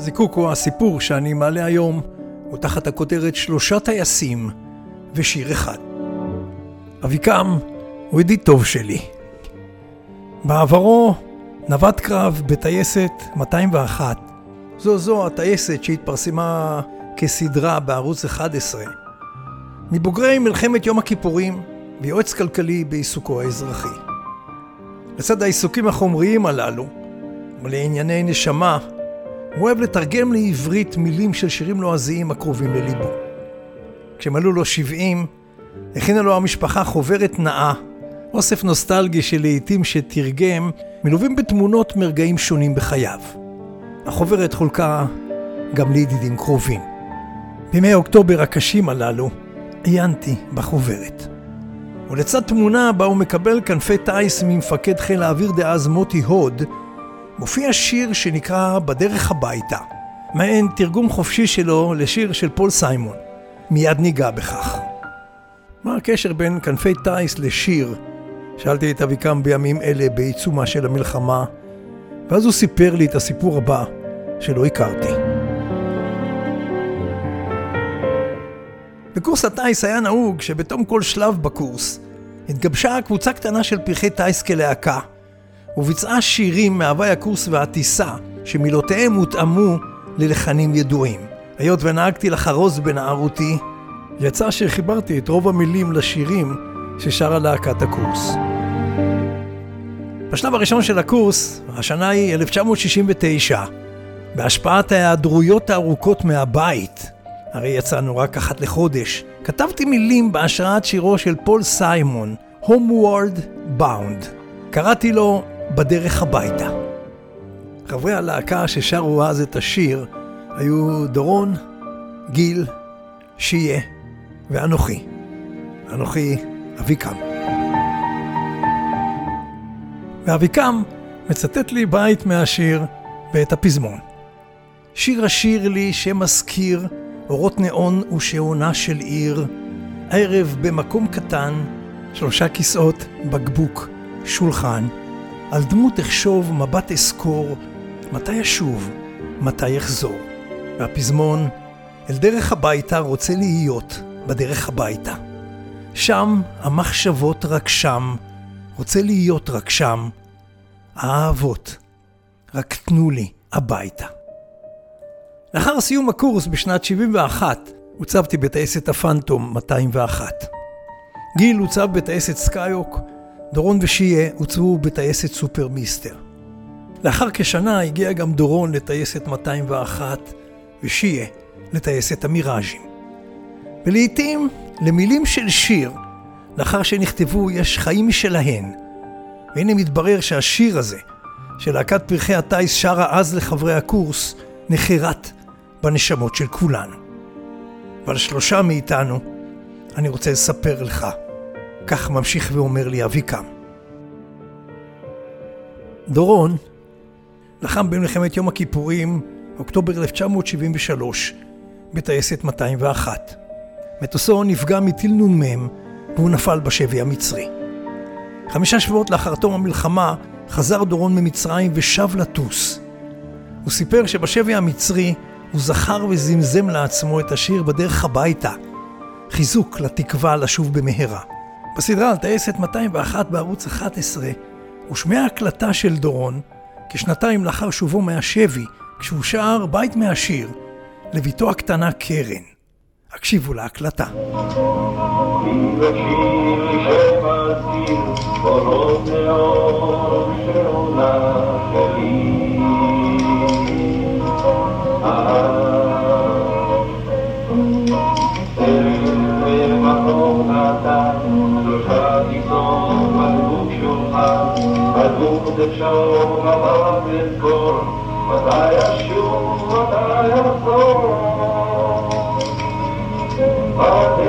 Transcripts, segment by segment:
הזיקוק או הסיפור שאני מעלה היום הוא תחת הכותרת שלושה טייסים ושיר אחד. אביקם הוא ידיד טוב שלי. בעברו נווט קרב בטייסת 201. זו זו הטייסת שהתפרסמה כסדרה בערוץ 11. מבוגרי מלחמת יום הכיפורים ויועץ כלכלי בעיסוקו האזרחי. לצד העיסוקים החומריים הללו, ולענייני נשמה, הוא אוהב לתרגם לעברית מילים של שירים לועזיים הקרובים לליבו. כשמלאו לו 70, הכינה לו המשפחה חוברת נאה, אוסף נוסטלגי של לעיתים שתרגם, מלווים בתמונות מרגעים שונים בחייו. החוברת חולקה גם לידידים קרובים. בימי אוקטובר הקשים הללו, עיינתי בחוברת. ולצד תמונה בה הוא מקבל כנפי טיס ממפקד חיל האוויר דאז מוטי הוד, מופיע שיר שנקרא "בדרך הביתה", מעין תרגום חופשי שלו לשיר של פול סיימון. מיד ניגע בכך. מה הקשר בין כנפי טיס לשיר? שאלתי את אביקם בימים אלה בעיצומה של המלחמה, ואז הוא סיפר לי את הסיפור הבא שלא הכרתי. בקורס הטיס היה נהוג שבתום כל שלב בקורס התגבשה קבוצה קטנה של פרחי טיס כלהקה וביצעה שירים מהווי הקורס והטיסה שמילותיהם הותאמו ללחנים ידועים. היות ונהגתי לחרוז בנערותי, יצא שחיברתי את רוב המילים לשירים ששרה להקת הקורס. בשלב הראשון של הקורס, השנה היא 1969, בהשפעת ההיעדרויות הארוכות מהבית, הרי יצאנו רק אחת לחודש, כתבתי מילים בהשראת שירו של פול סיימון, Homeward Bound. קראתי לו בדרך הביתה. חברי הלהקה ששרו אז את השיר היו דורון, גיל, שיה ואנוכי. אנוכי אביקם. ואביקם מצטט לי בית מהשיר ואת הפזמון. שיר השיר לי שמזכיר אורות נאון ושעונה של עיר, ערב במקום קטן, שלושה כיסאות, בקבוק, שולחן, על דמות אחשוב, מבט אסקור, מתי אשוב, מתי אחזור. והפזמון, אל דרך הביתה רוצה להיות, בדרך הביתה. שם המחשבות רק שם, רוצה להיות רק שם. האהבות, רק תנו לי הביתה. לאחר סיום הקורס בשנת 71, הוצבתי בטייסת הפנטום 201. גיל הוצב בטייסת סקיוק, דורון ושיה הוצבו בטייסת סופר מיסטר. לאחר כשנה הגיע גם דורון לטייסת 201 ושיה לטייסת המיראז'ים. ולעיתים למילים של שיר, לאחר שנכתבו, יש חיים משלהן. והנה מתברר שהשיר הזה, של להקת פרחי הטיס שרה אז לחברי הקורס, נחרט בנשמות של כולנו. ועל שלושה מאיתנו אני רוצה לספר לך. כך ממשיך ואומר לי אביקם. דורון לחם במלחמת יום הכיפורים, אוקטובר 1973, בטייסת 201. מטוסו נפגע מטיל נ"מ והוא נפל בשבי המצרי. חמישה שבועות לאחר תום המלחמה חזר דורון ממצרים ושב לטוס. הוא סיפר שבשבי המצרי הוא זכר וזמזם לעצמו את השיר בדרך הביתה, חיזוק לתקווה לשוב במהרה. בסדרה על טייסת 201 בערוץ 11 הושמעה הקלטה של דורון כשנתיים לאחר שובו מהשבי, כשהוא שר בית מהשיר לביתו הקטנה קרן. הקשיבו להקלטה. אפשר לבוא לזכור מתי אשוב, מתי אחזור בדרך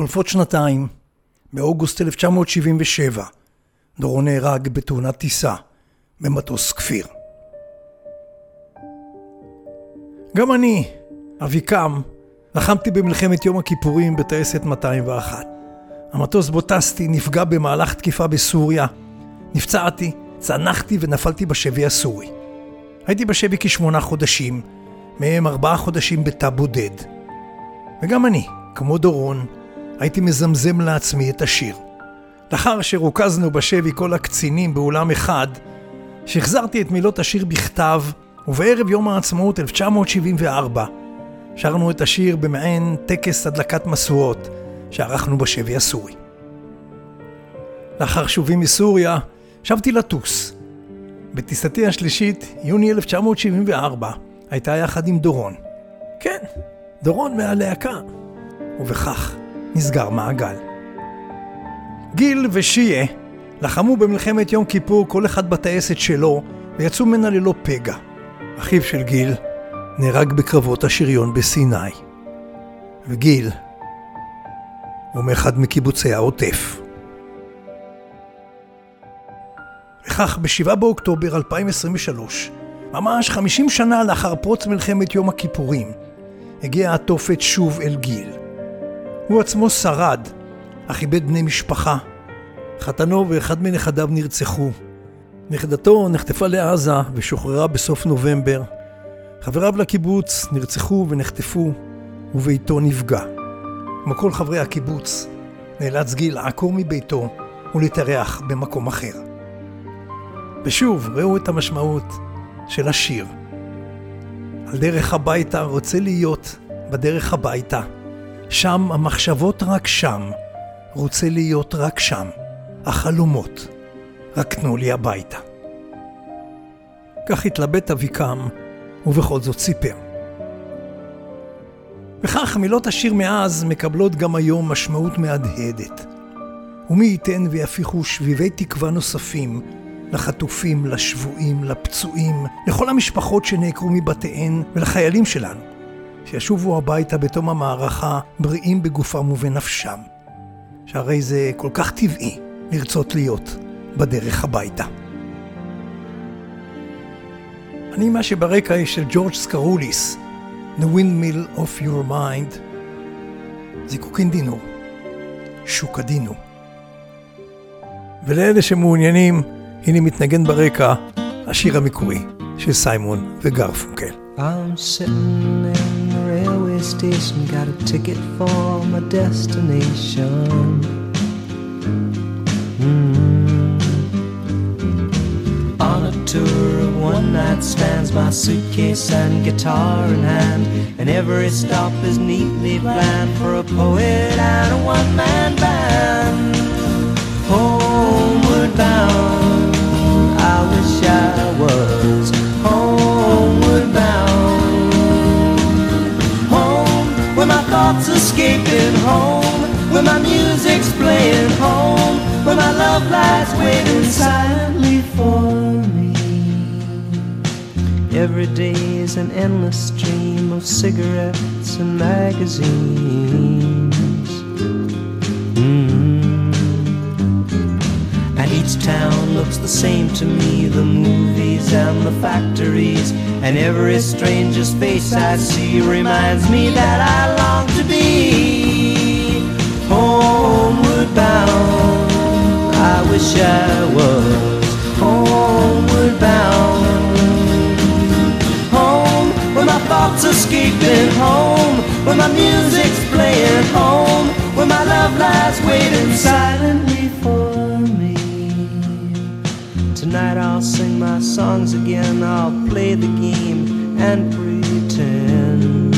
חולפות שנתיים, באוגוסט 1977, דורון נהרג בתאונת טיסה במטוס כפיר. גם אני, אביקם, לחמתי במלחמת יום הכיפורים בטייסת 201. המטוס בו טסתי נפגע במהלך תקיפה בסוריה. נפצעתי, צנחתי ונפלתי בשבי הסורי. הייתי בשבי כשמונה חודשים, מהם ארבעה חודשים בתא בודד. וגם אני, כמו דורון, הייתי מזמזם לעצמי את השיר. לאחר שרוכזנו בשבי כל הקצינים באולם אחד, שחזרתי את מילות השיר בכתב, ובערב יום העצמאות 1974 שרנו את השיר במעין טקס הדלקת משואות שערכנו בשבי הסורי. לאחר שובי מסוריה, שבתי לטוס. בטיסתי השלישית, יוני 1974, הייתה יחד עם דורון. כן, דורון מהלהקה. ובכך נסגר מעגל. גיל ושיה לחמו במלחמת יום כיפור כל אחד בטייסת שלו ויצאו ממנה ללא פגע. אחיו של גיל נהרג בקרבות השריון בסיני. וגיל הוא מאחד מקיבוצי העוטף. וכך ב-7 באוקטובר 2023, ממש 50 שנה לאחר פרוץ מלחמת יום הכיפורים, הגיע התופת שוב אל גיל. הוא עצמו שרד, אך איבד בני משפחה. חתנו ואחד מנכדיו נרצחו. נכדתו נחטפה לעזה ושוחררה בסוף נובמבר. חבריו לקיבוץ נרצחו ונחטפו, וביתו נפגע. כמו כל חברי הקיבוץ, נאלץ גיל לעקור מביתו ולהתארח במקום אחר. ושוב, ראו את המשמעות של השיר. על דרך הביתה רוצה להיות בדרך הביתה. שם המחשבות רק שם, רוצה להיות רק שם. החלומות, רק תנו לי הביתה. כך התלבט אביקם, ובכל זאת סיפר. וכך מילות השיר מאז מקבלות גם היום משמעות מהדהדת. ומי ייתן ויפיחו שביבי תקווה נוספים לחטופים, לשבויים, לפצועים, לכל המשפחות שנעקרו מבתיהן ולחיילים שלנו, שישובו הביתה בתום המערכה בריאים בגופם ובנפשם. שהרי זה כל כך טבעי לרצות להיות בדרך הביתה. אני מה שברקע היא של ג'ורג' סקרוליס, The Windmill of Your Mind, זיקוקין דינו, שוק הדינו. ולאלה שמעוניינים, הנה מתנגן ברקע השיר המקורי של סיימון וגרפונקל. I'm sitting station, got a ticket for my destination. Mm. On a tour of one night stands, my suitcase and guitar in hand. And every stop is neatly planned for a poet and a one man band. Every day is an endless stream of cigarettes and magazines. Mm. And each town looks the same to me the movies and the factories. And every stranger's face I see reminds me that I songs again. I'll play the game and pretend.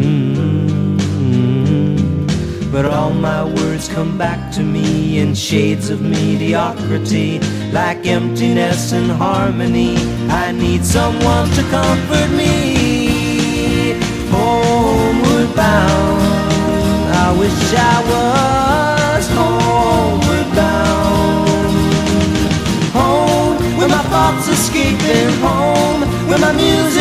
Mm-hmm. But all my words come back to me in shades of mediocrity, like emptiness and harmony. I need someone to comfort me. Homeward bound, I wish I was. escaping home. With my music